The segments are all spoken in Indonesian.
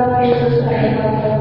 Tuhan Yesus supaya kau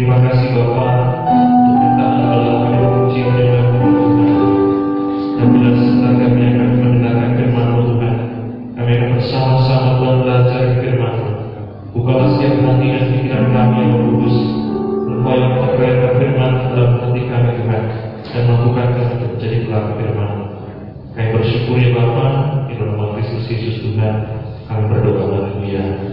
Terima kasih Bapak untuk adalah kami. Dan firman Tuhan, kami belajar firman Bukalah dan pikiran kami yang firman dalam dan menjadi pelaku firman. Kami bersyukur ya Bapa, di dalam Kristus Yesus Tuhan, kami berdoa haleluya.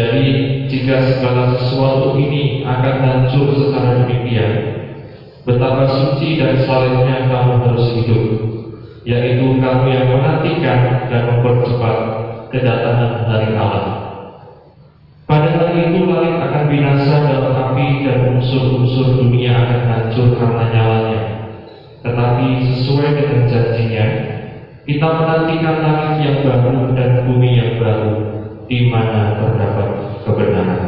Jadi jika segala sesuatu ini akan hancur secara demikian, betapa suci dan salehnya kamu harus hidup, yaitu kamu yang menantikan dan mempercepat kedatangan hari Allah. Pada hari itu langit akan binasa dalam api dan unsur-unsur dunia akan hancur karena nyalanya. Tetapi sesuai dengan janjinya, kita menantikan langit yang baru dan bumi yang baru, di mana terdapat kebenaran.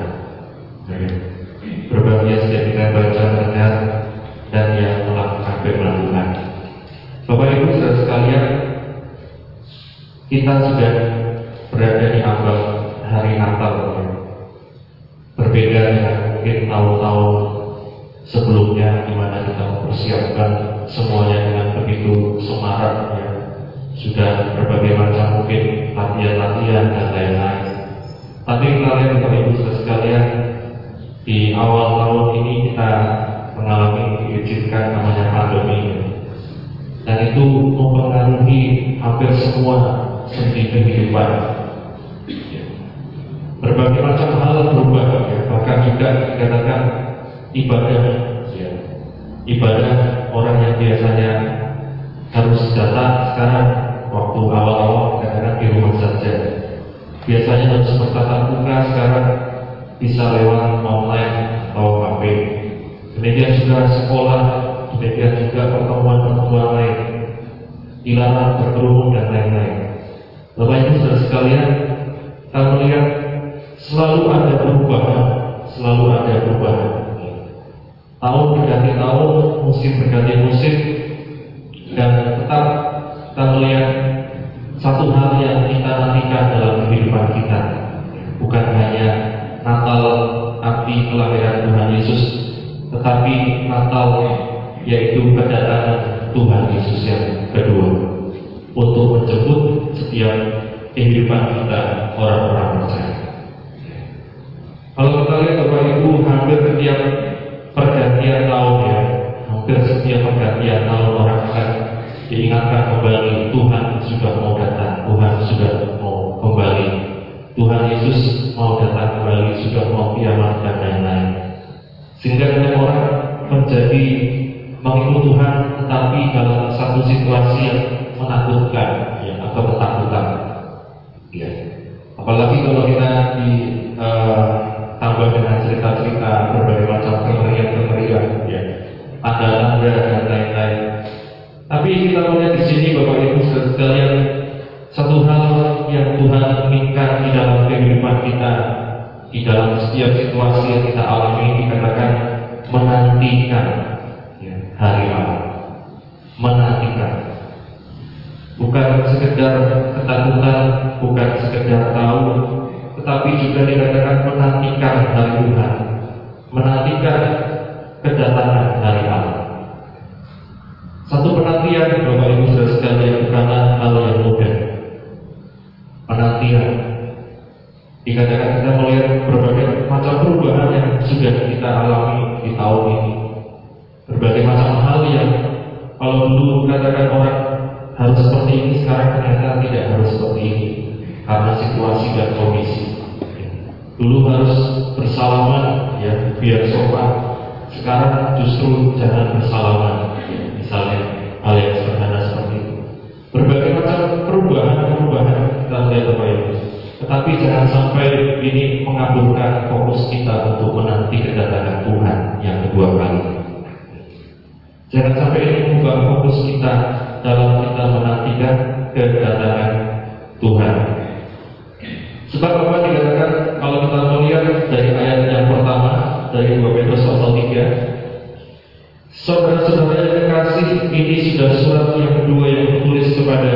Berbahagia setiap kita baca dengar dan yang melakukan firman Tuhan. Bapak Ibu saudara sekalian, kita sudah berada di awal hari Natal. Berbeda dengan mungkin tahun-tahun sebelumnya di mana kita mempersiapkan semuanya dengan begitu semarak ya. Sudah berbagai macam mungkin latihan-latihan dan lain-lain. Tapi kalian Bapak Ibu sekalian di awal tahun ini kita mengalami diizinkan namanya pandemi dan itu mempengaruhi hampir semua sendi kehidupan. Berbagai macam hal berubah, ya. bahkan juga dikatakan ibadah, ya. ibadah orang yang biasanya harus datang sekarang waktu awal-awal kadang-kadang di rumah saja. Biasanya harus bertatap muka sekarang bisa lewat online atau HP. Demikian juga sekolah, demikian juga pertemuan-pertemuan lain, dilarang berkerumun dan lain-lain. Bapak Ibu saudara sekalian, kita melihat selalu ada perubahan, selalu ada perubahan. Tahun berganti tahun, musim berganti musim, dan tetap kita melihat kedatangan Tuhan Yesus yang kedua untuk menjemput setiap kehidupan kita orang-orang percaya. Kalau kita lihat Bapak Ibu hampir setiap hari Tuhan, menantikan kedatangan hari Allah. Satu penantian Bapak Ibu Saudara sekalian bukanlah hal yang mudah. Penantian dikatakan kita melihat berbagai macam perubahan yang sudah kita alami di tahun ini. Berbagai macam hal yang kalau dulu katakan orang harus seperti ini, sekarang ternyata tidak harus seperti ini karena situasi dan kondisi. Dulu harus bersalaman ya biar sopan. Sekarang justru jangan bersalaman. Misalnya hal yang sederhana seperti itu. Berbagai macam perubahan-perubahan kita lihat Bapak Ibu. Tetapi jangan sampai ini mengaburkan fokus kita untuk menanti kedatangan Tuhan yang kedua kali. Jangan sampai ini mengubah fokus kita dalam kita menantikan kedatangan Tuhan. Sebab apa dikatakan kalau kita melihat dari ayat yang pertama dari 2 Petrus pasal 3 Saudara-saudara yang ini sudah surat yang kedua yang ditulis kepada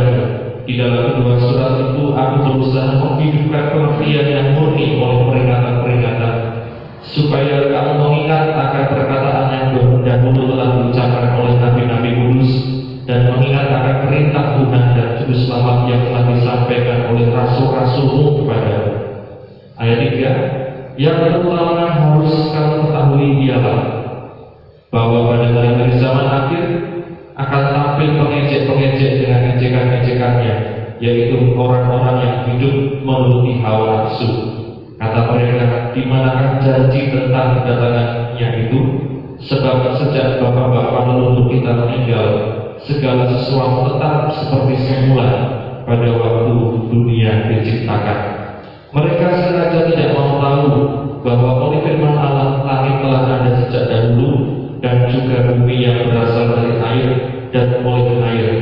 di dalam kedua surat itu aku berusaha menghidupkan pengertian yang murni oleh peringatan-peringatan supaya kamu mengingat akan perkataan yang dahulu telah diucapkan oleh nabi-nabi kudus dan mengingat akan perintah Tuhan dan juru selamat yang telah disampaikan oleh rasul-rasulmu kepada ayat 3 yang terutama harus kamu ketahui ialah bahwa pada hari-hari zaman akhir akan tampil pengejek-pengejek dengan ejekan-ejekannya yaitu orang-orang yang hidup menuruti hawa nafsu. Kata mereka di manakah janji tentang kedatangannya itu? Sebab sejak bapak-bapak leluhur kita meninggal segala sesuatu tetap seperti semula pada waktu dunia diciptakan. Mereka sengaja tidak mau tahu bahwa oleh firman Allah langit telah ada sejak dahulu dan juga bumi yang berasal dari air dan oleh air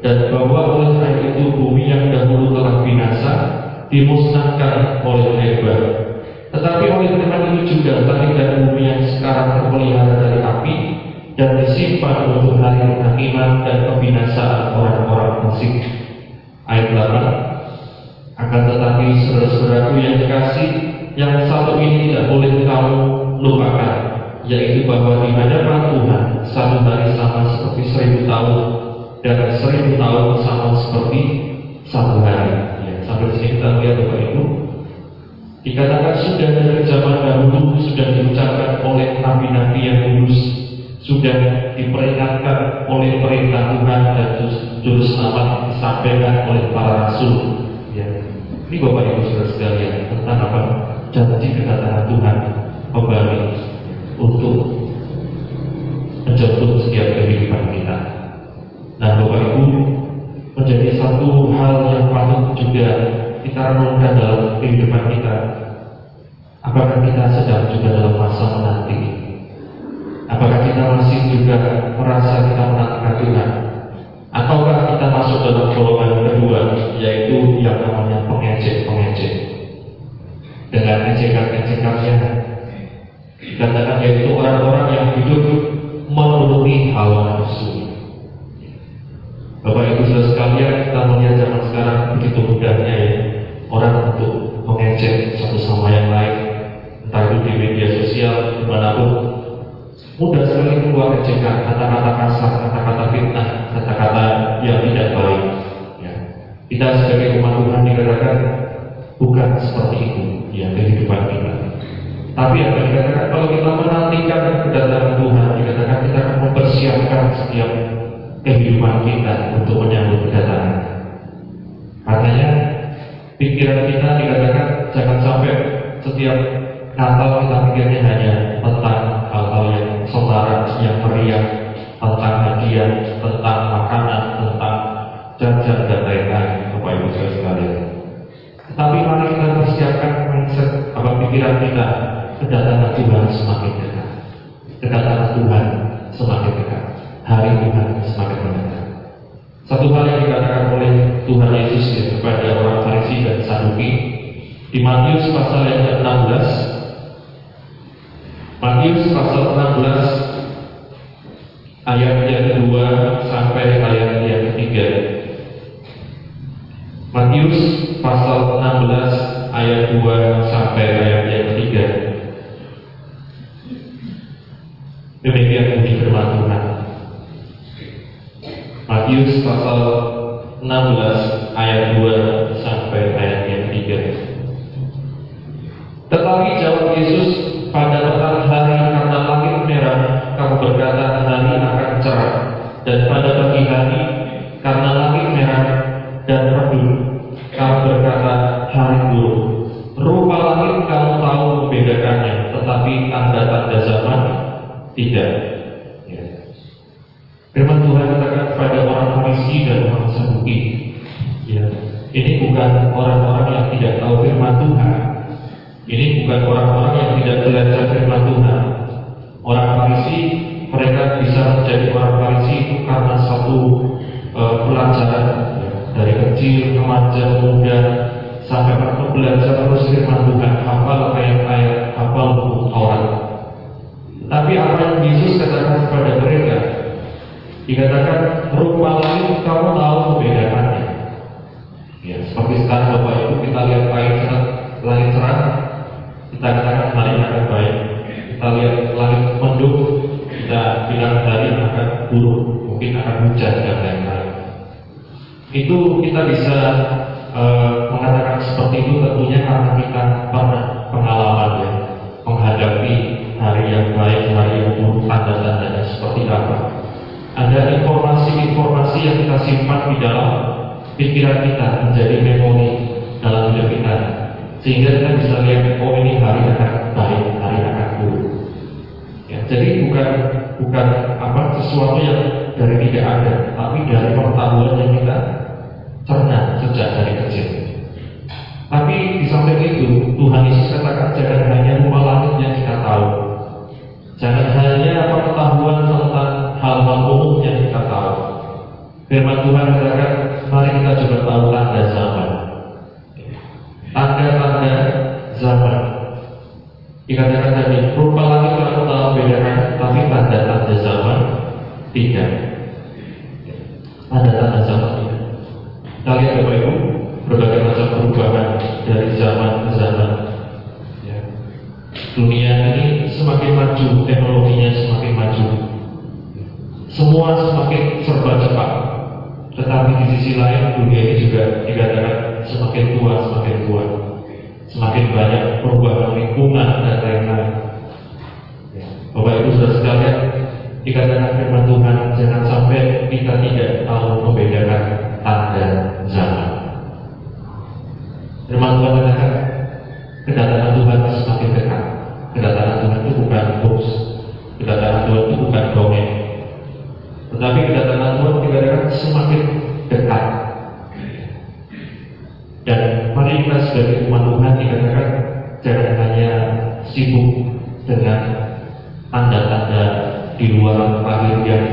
dan bahwa oleh air itu bumi yang dahulu telah binasa dimusnahkan oleh air. Tetapi oleh firman itu juga langit dan bumi yang sekarang terpelihara dari api dan disimpan untuk hari penghakiman dan pembinasaan orang-orang musik. Ayat 8 Akan tetapi saudara-saudaraku yang dikasih yang satu ini tidak boleh kamu lupakan yaitu bahwa di hadapan Tuhan satu hari sama seperti seribu tahun dan seribu tahun sama seperti satu hari. Ya, sampai sini kita lihat Bapak Ibu dikatakan sudah dari zaman dahulu sudah diucapkan oleh nabi-nabi yang kudus sudah diperingatkan oleh perintah Tuhan dan juru selamat disampaikan oleh para rasul. Ini Bapak Ibu Saudara sekalian tentang apa? Janji kedatangan Tuhan kembali untuk menjemput setiap kehidupan kita. Dan Bapak Ibu menjadi satu hal yang patut juga kita renungkan dalam kehidupan kita. Apakah kita sedang juga dalam masa menanti Apakah kita masih juga merasa kita menantikan Tuhan? Ataukah kita masuk dalam golongan kedua, yaitu yang namanya pengejek-pengejek? Dengan ejekan-ejekannya, dikatakan yaitu orang-orang yang hidup menuruti hawa nafsu. Bapak Ibu Saudara sekalian, kita melihat zaman sekarang begitu mudahnya ya orang untuk mengejek satu sama yang lain, entah itu di media sosial di mana pun mudah sekali keluar ejekan, kata-kata kasar, kata-kata fitnah, kata-kata yang tidak baik. Ya. Kita sebagai umat Tuhan dikatakan bukan seperti itu ya kehidupan kita. Tapi apa dikatakan kalau kita menantikan kedatangan Tuhan, dikatakan kita akan mempersiapkan setiap kehidupan kita untuk menyambut kedatangan. Katanya pikiran kita dikatakan jangan sampai setiap Natal kita pikirnya hanya tentang hal-hal yang meriah, tentang hadiah, tentang makanan, tentang jajan dan lain-lain, Bapak Ibu saudara sekalian. Tetapi mari kita persiapkan mindset apa pikiran kita kedatangan Tuhan semakin dekat. Kedatangan Tuhan semakin dekat. Hari Tuhan semakin mendekat. Satu hal yang dikatakan oleh Tuhan Yesus ya, kepada orang Farisi dan Saduki di Matius pasal yang ke-16 Matius pasal 16 ayat yang kedua sampai ayat yang ketiga. Matius pasal 16 ayat 2 sampai ayat yang ketiga. Demikian bunyi firman Tuhan. Matius pasal 16 ayat 2 sampai ayat yang ketiga. Tetapi jawab Yesus pada petang hari karena langit merah kamu berkata hari akan cerah dan pada pagi hari karena langit merah dan redup kamu berkata hari buruk. Rupa langit kamu tahu membedakannya, tetapi tanda-tanda zaman tidak. Ya. Firman Tuhan katakan kepada orang Farisi dan orang Saduki. Ya. Ini bukan orang-orang yang tidak tahu firman Tuhan. Ini bukan orang-orang yang tidak belajar firman Tuhan. Orang Farisi mereka bisa menjadi orang Farisi itu karena satu uh, pelajaran ya. dari kecil, remaja, muda sampai mereka belajar terus firman Tuhan, hafal ayat-ayat, hafal buku Taurat. Tapi apa yang Yesus katakan kepada mereka? Dikatakan rupa langit kamu tahu membedakannya. Ya, seperti sekarang Bapak Ibu kita lihat langit cerah, cerah, kita katakan hari akan baik. Kita lihat langit mendung, kita bilang hari akan buruk, mungkin akan hujan dan lain-lain. Itu kita bisa uh, mengatakan seperti itu tentunya karena kita pernah pengalaman ya menghadapi hari yang baik, hari yang buruk, tanda-tandanya seperti apa. Ada informasi-informasi yang kita simpan di dalam pikiran kita menjadi memori dalam hidup kita sehingga kita bisa lihat oh ini hari akan baik, hari akan buruk. Ya, jadi bukan bukan apa sesuatu yang dari tidak ada, tapi dari pengetahuan yang kita cerna sejak dari kecil. Tapi di samping itu Tuhan Yesus katakan jangan hanya rupa langit yang kita tahu, jangan hanya pengetahuan tentang hal-hal umum yang kita tahu. Firman Tuhan katakan mari kita coba tahu tanda. Tanda-tanda zaman. Dikatakan tadi, rupa langit kamu tahu bedakan, tapi tanda-tanda zaman tidak. Tanda-tanda zaman tidak. Kita lihat Bapak berbagai macam perubahan dari zaman ke zaman. Ya. Dunia ini semakin maju, teknologinya semakin maju. Semua semakin serba cepat. Tetapi di sisi lain dunia ini juga dikatakan semakin tua, semakin tua. Semakin banyak perubahan lingkungan dan lain-lain. Ya. Bapak Ibu sudah sekalian, dikatakan firman Tuhan jangan sampai kita tidak tahu membedakan tanda zaman. Dikatakan jangan hanya sibuk dengan tanda-tanda di luar lahir yang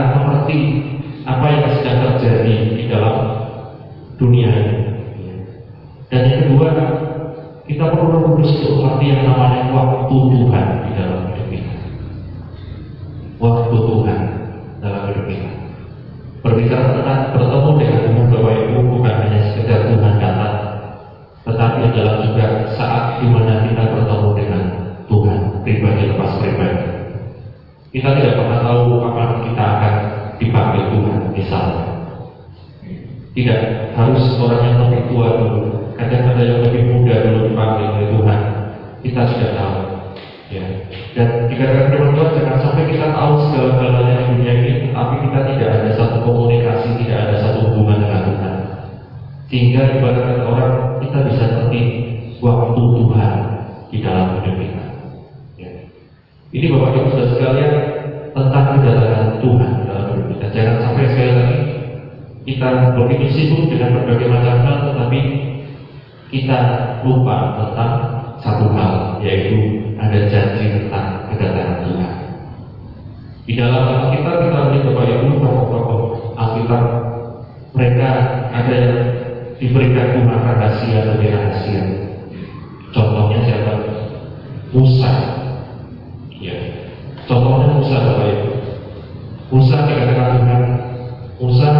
akan mengerti apa yang sedang terjadi di dalam dunia dan yang kedua kita perlu mengurus untuk mengerti yang namanya waktu Tuhan di dalam hidup kita. Waktu Tuhan dalam hidup kita. Berbicara tentang bertemu dengan umum Bapak Ibu bukan hanya sekedar Tuhan datang tetapi adalah juga saat di mana kita bertemu dengan Tuhan pribadi lepas pribadi. Kita tidak Tidak harus orang yang lebih tua dulu. Kadang ada yang lebih muda dulu dipanggil oleh Tuhan. Kita tidak tahu. Ya. Dan dikatakan firman Tuhan jangan sampai kita tahu segala-galanya di dunia ini, tapi kita tidak ada satu komunikasi, tidak ada satu hubungan dengan Tuhan. Sehingga ibaratkan orang kita bisa ngerti waktu Tuhan di dalam hidup kita. Ya. Ini Bapak Ibu sudah sekalian tentang kedatangan Tuhan dalam hidup kita. Jangan kita begitu sibuk dengan berbagai macam hal, tetapi kita lupa tentang satu hal, yaitu ada janji tentang kedatangan Tuhan. Di dalam Alkitab kita melihat Bapak Ibu tokoh-tokoh Alkitab mereka ada yang diberikan Tuhan rahasia demi rahasia. Contohnya siapa? Musa. Ya. Contohnya Musa Bapak Ibu. Musa dikatakan Tuhan, Musa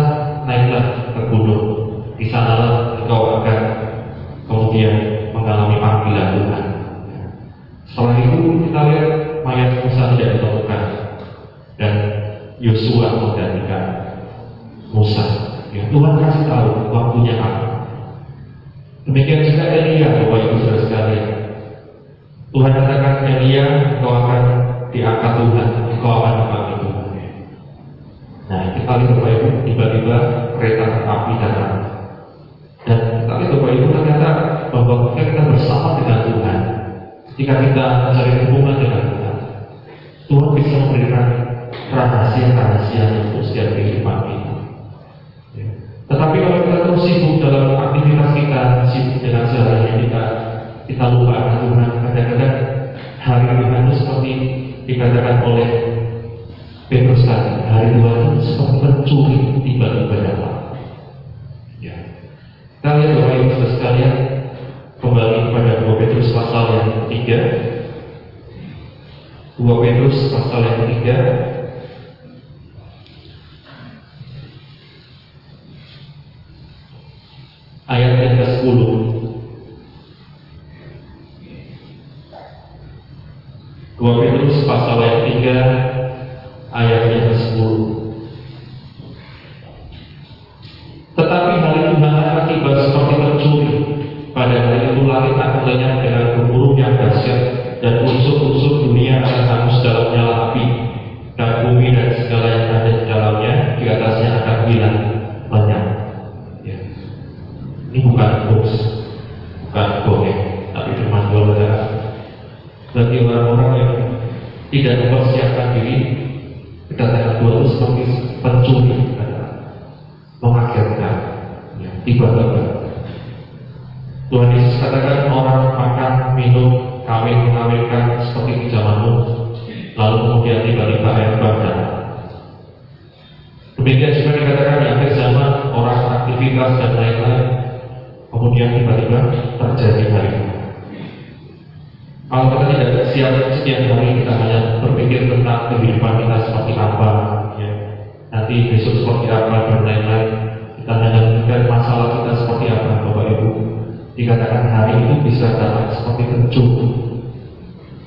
naiklah ke gunung. Di sanalah engkau akan kemudian mengalami panggilan Tuhan. Setelah itu kita lihat mayat Musa tidak ditemukan dan Yosua menggantikan Musa. Ya, Tuhan kasih tahu waktunya apa. Demikian juga Elia, Bapak Ibu Saudara sekalian. Tuhan katakan Elia, kau akan diangkat Tuhan, kau akan Tuhan. Nah, kita lihat Bapak Ibu, tiba-tiba kereta api datang. Dan kita lihat Bapak Ibu ternyata bahwa ketika kita bersama dengan Tuhan, ketika kita mencari hubungan dengan Tuhan, Tuhan bisa memberikan rahasia-rahasia untuk setiap kehidupan kita. Ya. Tetapi kalau kita terus sibuk dalam aktivitas kita, sibuk dengan segalanya kita, kita lupa akan Tuhan. Kadang-kadang hari Tuhan itu seperti dikatakan oleh Petrus tadi, hari Tuhan itu seperti pencuri tiba-tiba datang. Ya. Kita lihat Bapak Ibu sekalian, kembali kepada 2 Petrus pasal yang ketiga. 2 Petrus pasal yang ketiga ayat yang ke-10 2 Petrus pasal yang ketiga ayat yang ke-10 Tetapi hari Tuhan akan tiba seperti pencuri pada hari itu langit akan lenyap dengan tiba-tiba Tuhan Yesus katakan orang makan, minum, kawin, mengawinkan seperti di zaman Nuh lalu kemudian tiba-tiba air badai demikian juga dikatakan di akhir zaman orang aktivitas dan lain-lain kemudian tiba-tiba terjadi hari kalau kita tidak siap setiap hari kita hanya berpikir tentang kehidupan kita seperti apa, ya. nanti besok seperti apa dan lain-lain. Kita hanya memikirkan masalah kita seperti apa, Bapak Ibu. Dikatakan hari itu bisa datang seperti kencung,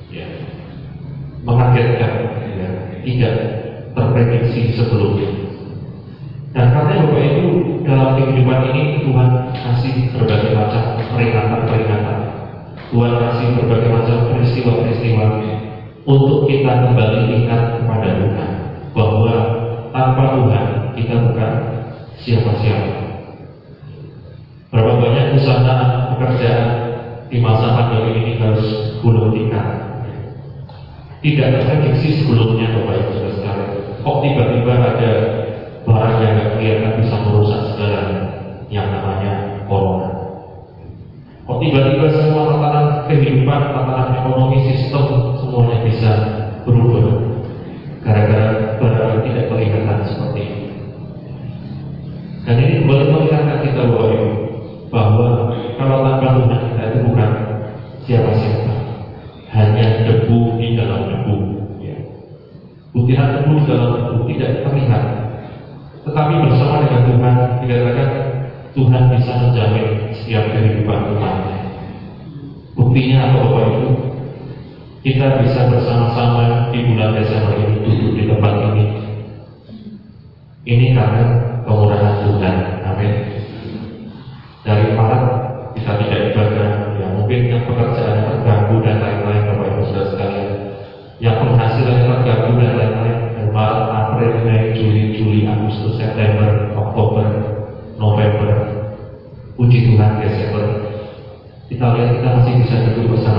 ya. mengagetkan, ya. tidak terprediksi sebelumnya. Dan karena Bapak Ibu dalam kehidupan ini Tuhan kasih berbagai macam peringatan-peringatan Tuhan kasih berbagai macam peristiwa-peristiwa untuk kita kembali ingat kepada Tuhan bahwa tanpa Tuhan kita bukan siapa-siapa. Berapa banyak usaha pekerjaan di masa pandemi ini harus gulung tikar. Tidak terprediksi sebelumnya Bapak Ibu sekalian. Kok tiba-tiba ada barang yang tidak kelihatan bisa merusak segalanya yang namanya corona. Kok tiba-tiba semua tatanan kehidupan, tatanan ekonomi, sistem semuanya bisa berubah gara-gara barang yang tidak kelihatan seperti ini. Dan ini kembali mengingatkan kita bahwa Buktinya apa itu? Kita bisa bersama-sama di bulan Desember ini duduk di tempat ini. Ini karena pengurangan Tuhan. Amin. Dari Maret kita tidak ibadah, ya mungkin yang pekerjaan yang bisa tegur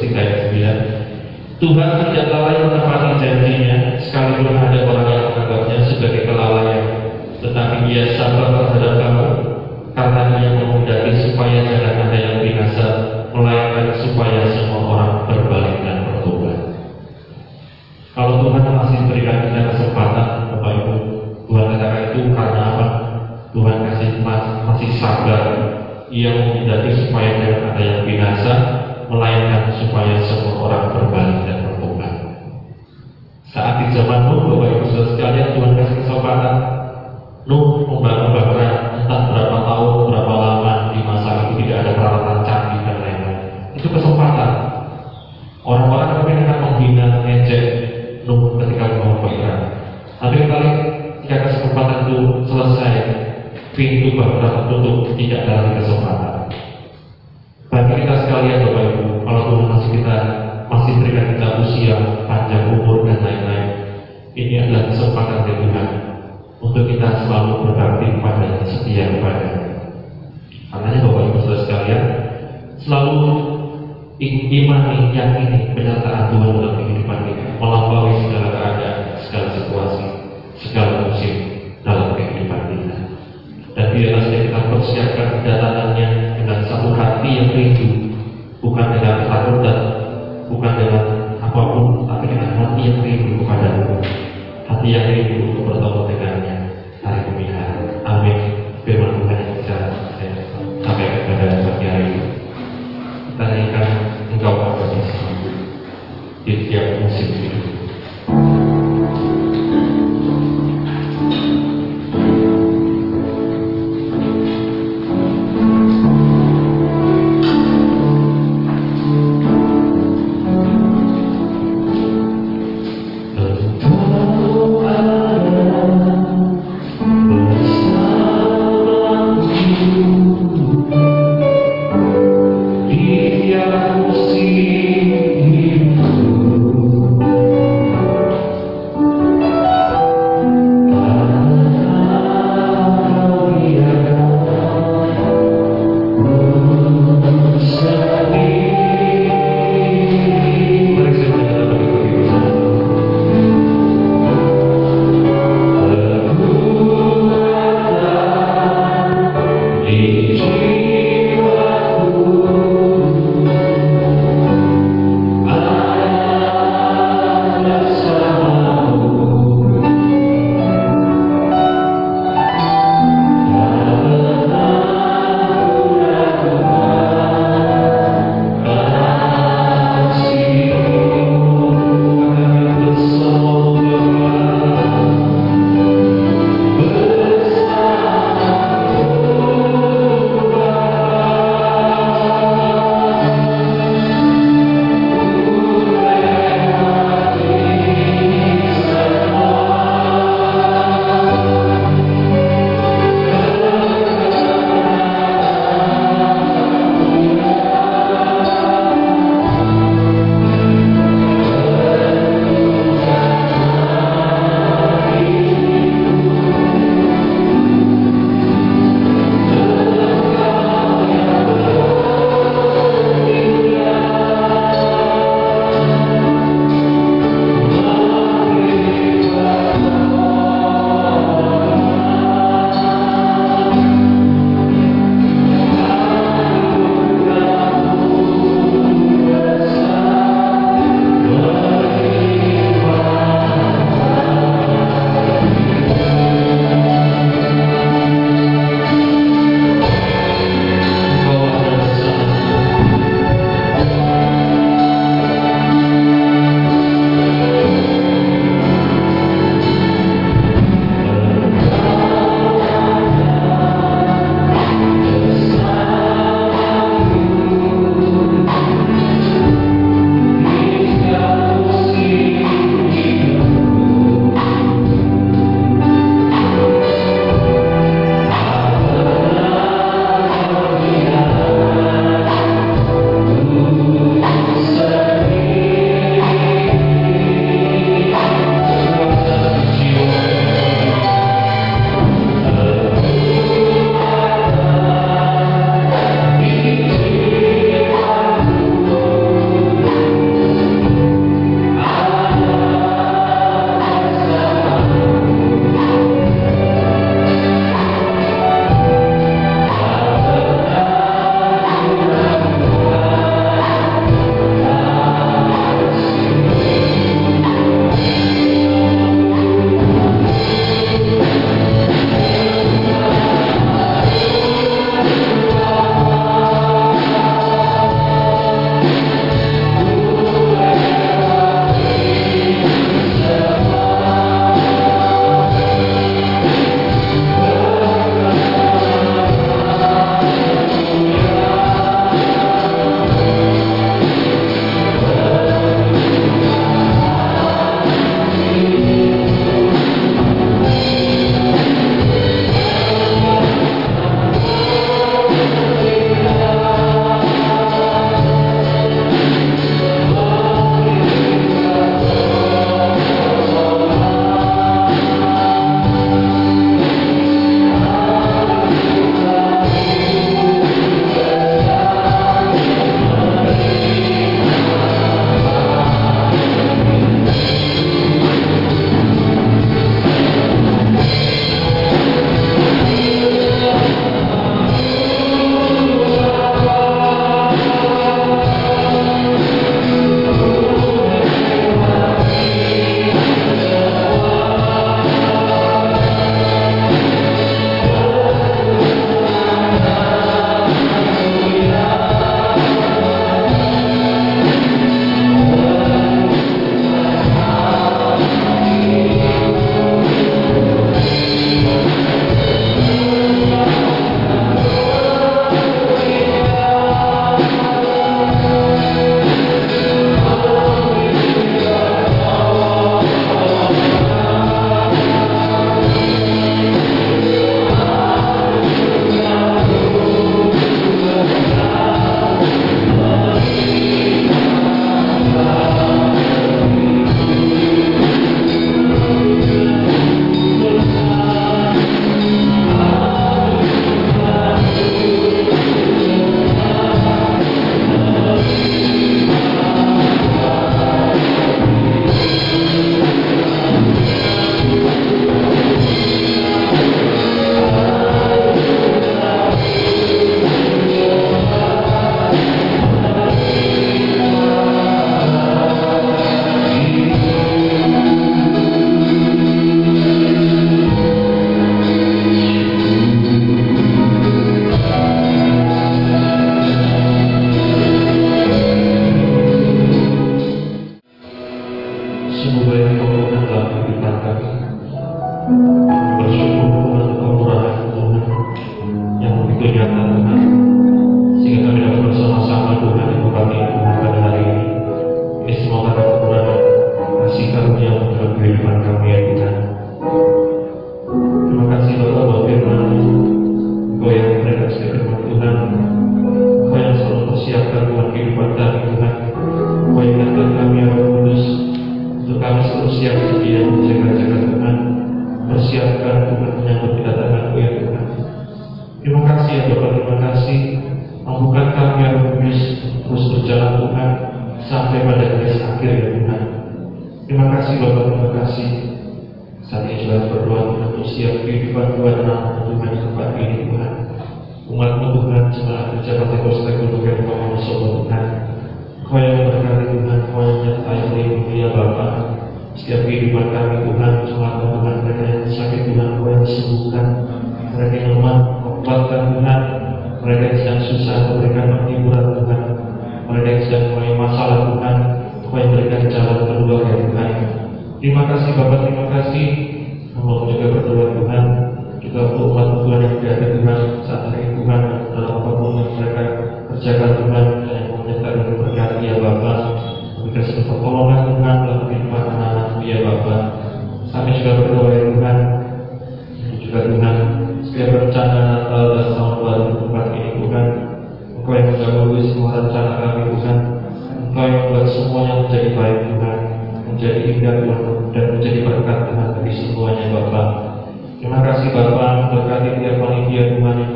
23 ayat 9 Tuhan tidak lalai menepati janjinya sekalipun ada orang yang menganggapnya sebagai kelalaian tetapi ia sabar terhadap kamu. pintu baru tertutup tidak dalam kesempatan. Bagi kita sekalian Bapak Ibu, kalau Tuhan masih kita masih berikan kita usia panjang umur dan lain-lain, ini adalah kesempatan dari Tuhan untuk kita selalu berbakti kepada setia kepada. Karena Bapak Ibu saudara sekalian, selalu imani yang ini pernyataan Tuhan dalam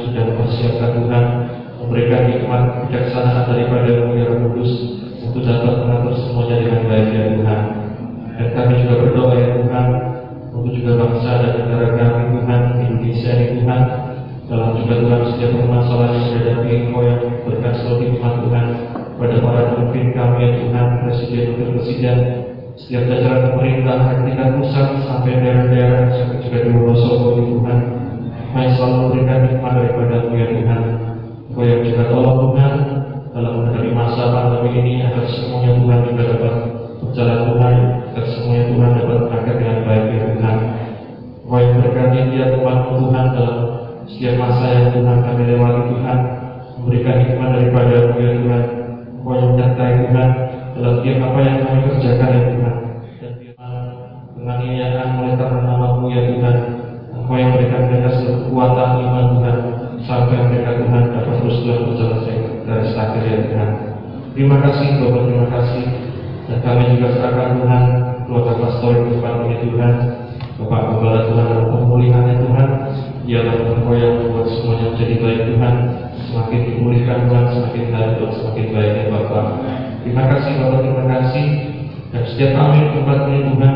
Tuhan yang sudah mempersiapkan Tuhan memberikan hikmat kebijaksanaan daripada Roh Kudus untuk dapat mengatur semuanya dengan baik ya Tuhan. Dan kami juga berdoa ya Tuhan untuk juga bangsa dan negara kami Tuhan Indonesia ini Tuhan. Dalam juga Tuhan setiap permasalahan yang dihadapi Engkau yang berikan selalu hikmat Tuhan pada para pemimpin kami ya Tuhan Presiden Wakil Presiden. Setiap jajaran pemerintah tingkat pusat sampai daerah-daerah sampai juga di Wonosobo Tuhan Yang selalu memberikan hikmat daripada ya Tuhan Engkau yang juga tolong Tuhan dalam menghadapi masa pandemi ini agar semuanya Tuhan juga dapat berjalan Tuhan agar semuanya Tuhan dapat berangkat dengan baik ya Tuhan. Engkau yang berkati dia Tuhan Tuhan dalam setiap masa yang Tuhan kami lewati Tuhan memberikan hikmat daripada ya Tuhan. Engkau yang menyertai Tuhan dalam tiap apa yang kami kerjakan ya Tuhan. Dan firman penganiayaan oleh karena namamu ya Tuhan Engkau yang memberikan mereka seluruh kekuatan iman Tuhan sampai mereka Tuhan dapat terus Tuhan berjalan dari akhir ya Tuhan. Terima kasih Bapak terima kasih. Dan kami juga serahkan Tuhan keluarga pastor di depan ini Tuhan. Bapak Gembala Tuhan dalam pemulihannya Tuhan. Dialah Engkau yang membuat semuanya menjadi baik Tuhan. Semakin dipulihkan Tuhan, semakin hari Tuhan, semakin baik ya Bapak. Terima kasih Bapak, terima kasih. Dan setiap kami tempat ini Tuhan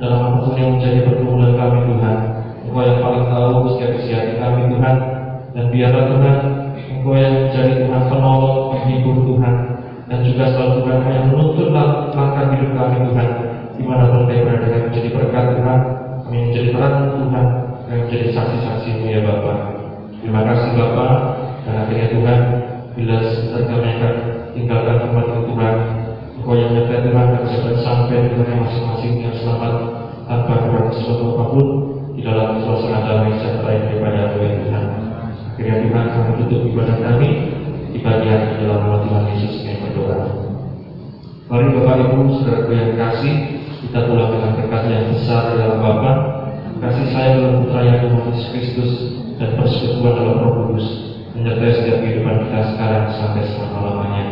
Dalam apa pun yang menjadi pergumulan kami Tuhan Engkau yang paling tahu setiap isi kami Tuhan. Dan biarlah Tuhan Engkau yang menjadi Tuhan penolong, penghibur Tuhan. Dan juga selalu Tuhan yang menuntut langkah hidup kami Tuhan. Di mana pun kami berada kami menjadi berkat Tuhan. Kami menjadi terang Tuhan. Kami menjadi saksi-saksimu ya Bapak Terima kasih Bapak Dan akhirnya Tuhan Bila kami akan tinggalkan tempat Tuhan Engkau yang menyertai Tuhan Dan sampai di tempat masing-masing yang selamat Tanpa kurang sesuatu apa pun Di dalam suasana damai yang daripada ya Tuhan Akhirnya Tuhan kami tutup ibadah kami Di bagian dalam nama Tuhan Yesus yang berdoa Mari Bapak Ibu, saudaraku yang kasih, kita pulang dengan berkat yang besar dalam Bapa, kasih sayang dalam Putra yang Tuhan Yesus Kristus, dan persekutuan dalam Roh Kudus, menyertai setiap kehidupan kita sekarang sampai selama-lamanya.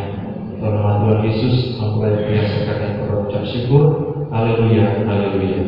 Dalam nama Tuhan Yesus, mempelai biasakan yang berucap syukur. Haleluya, haleluya.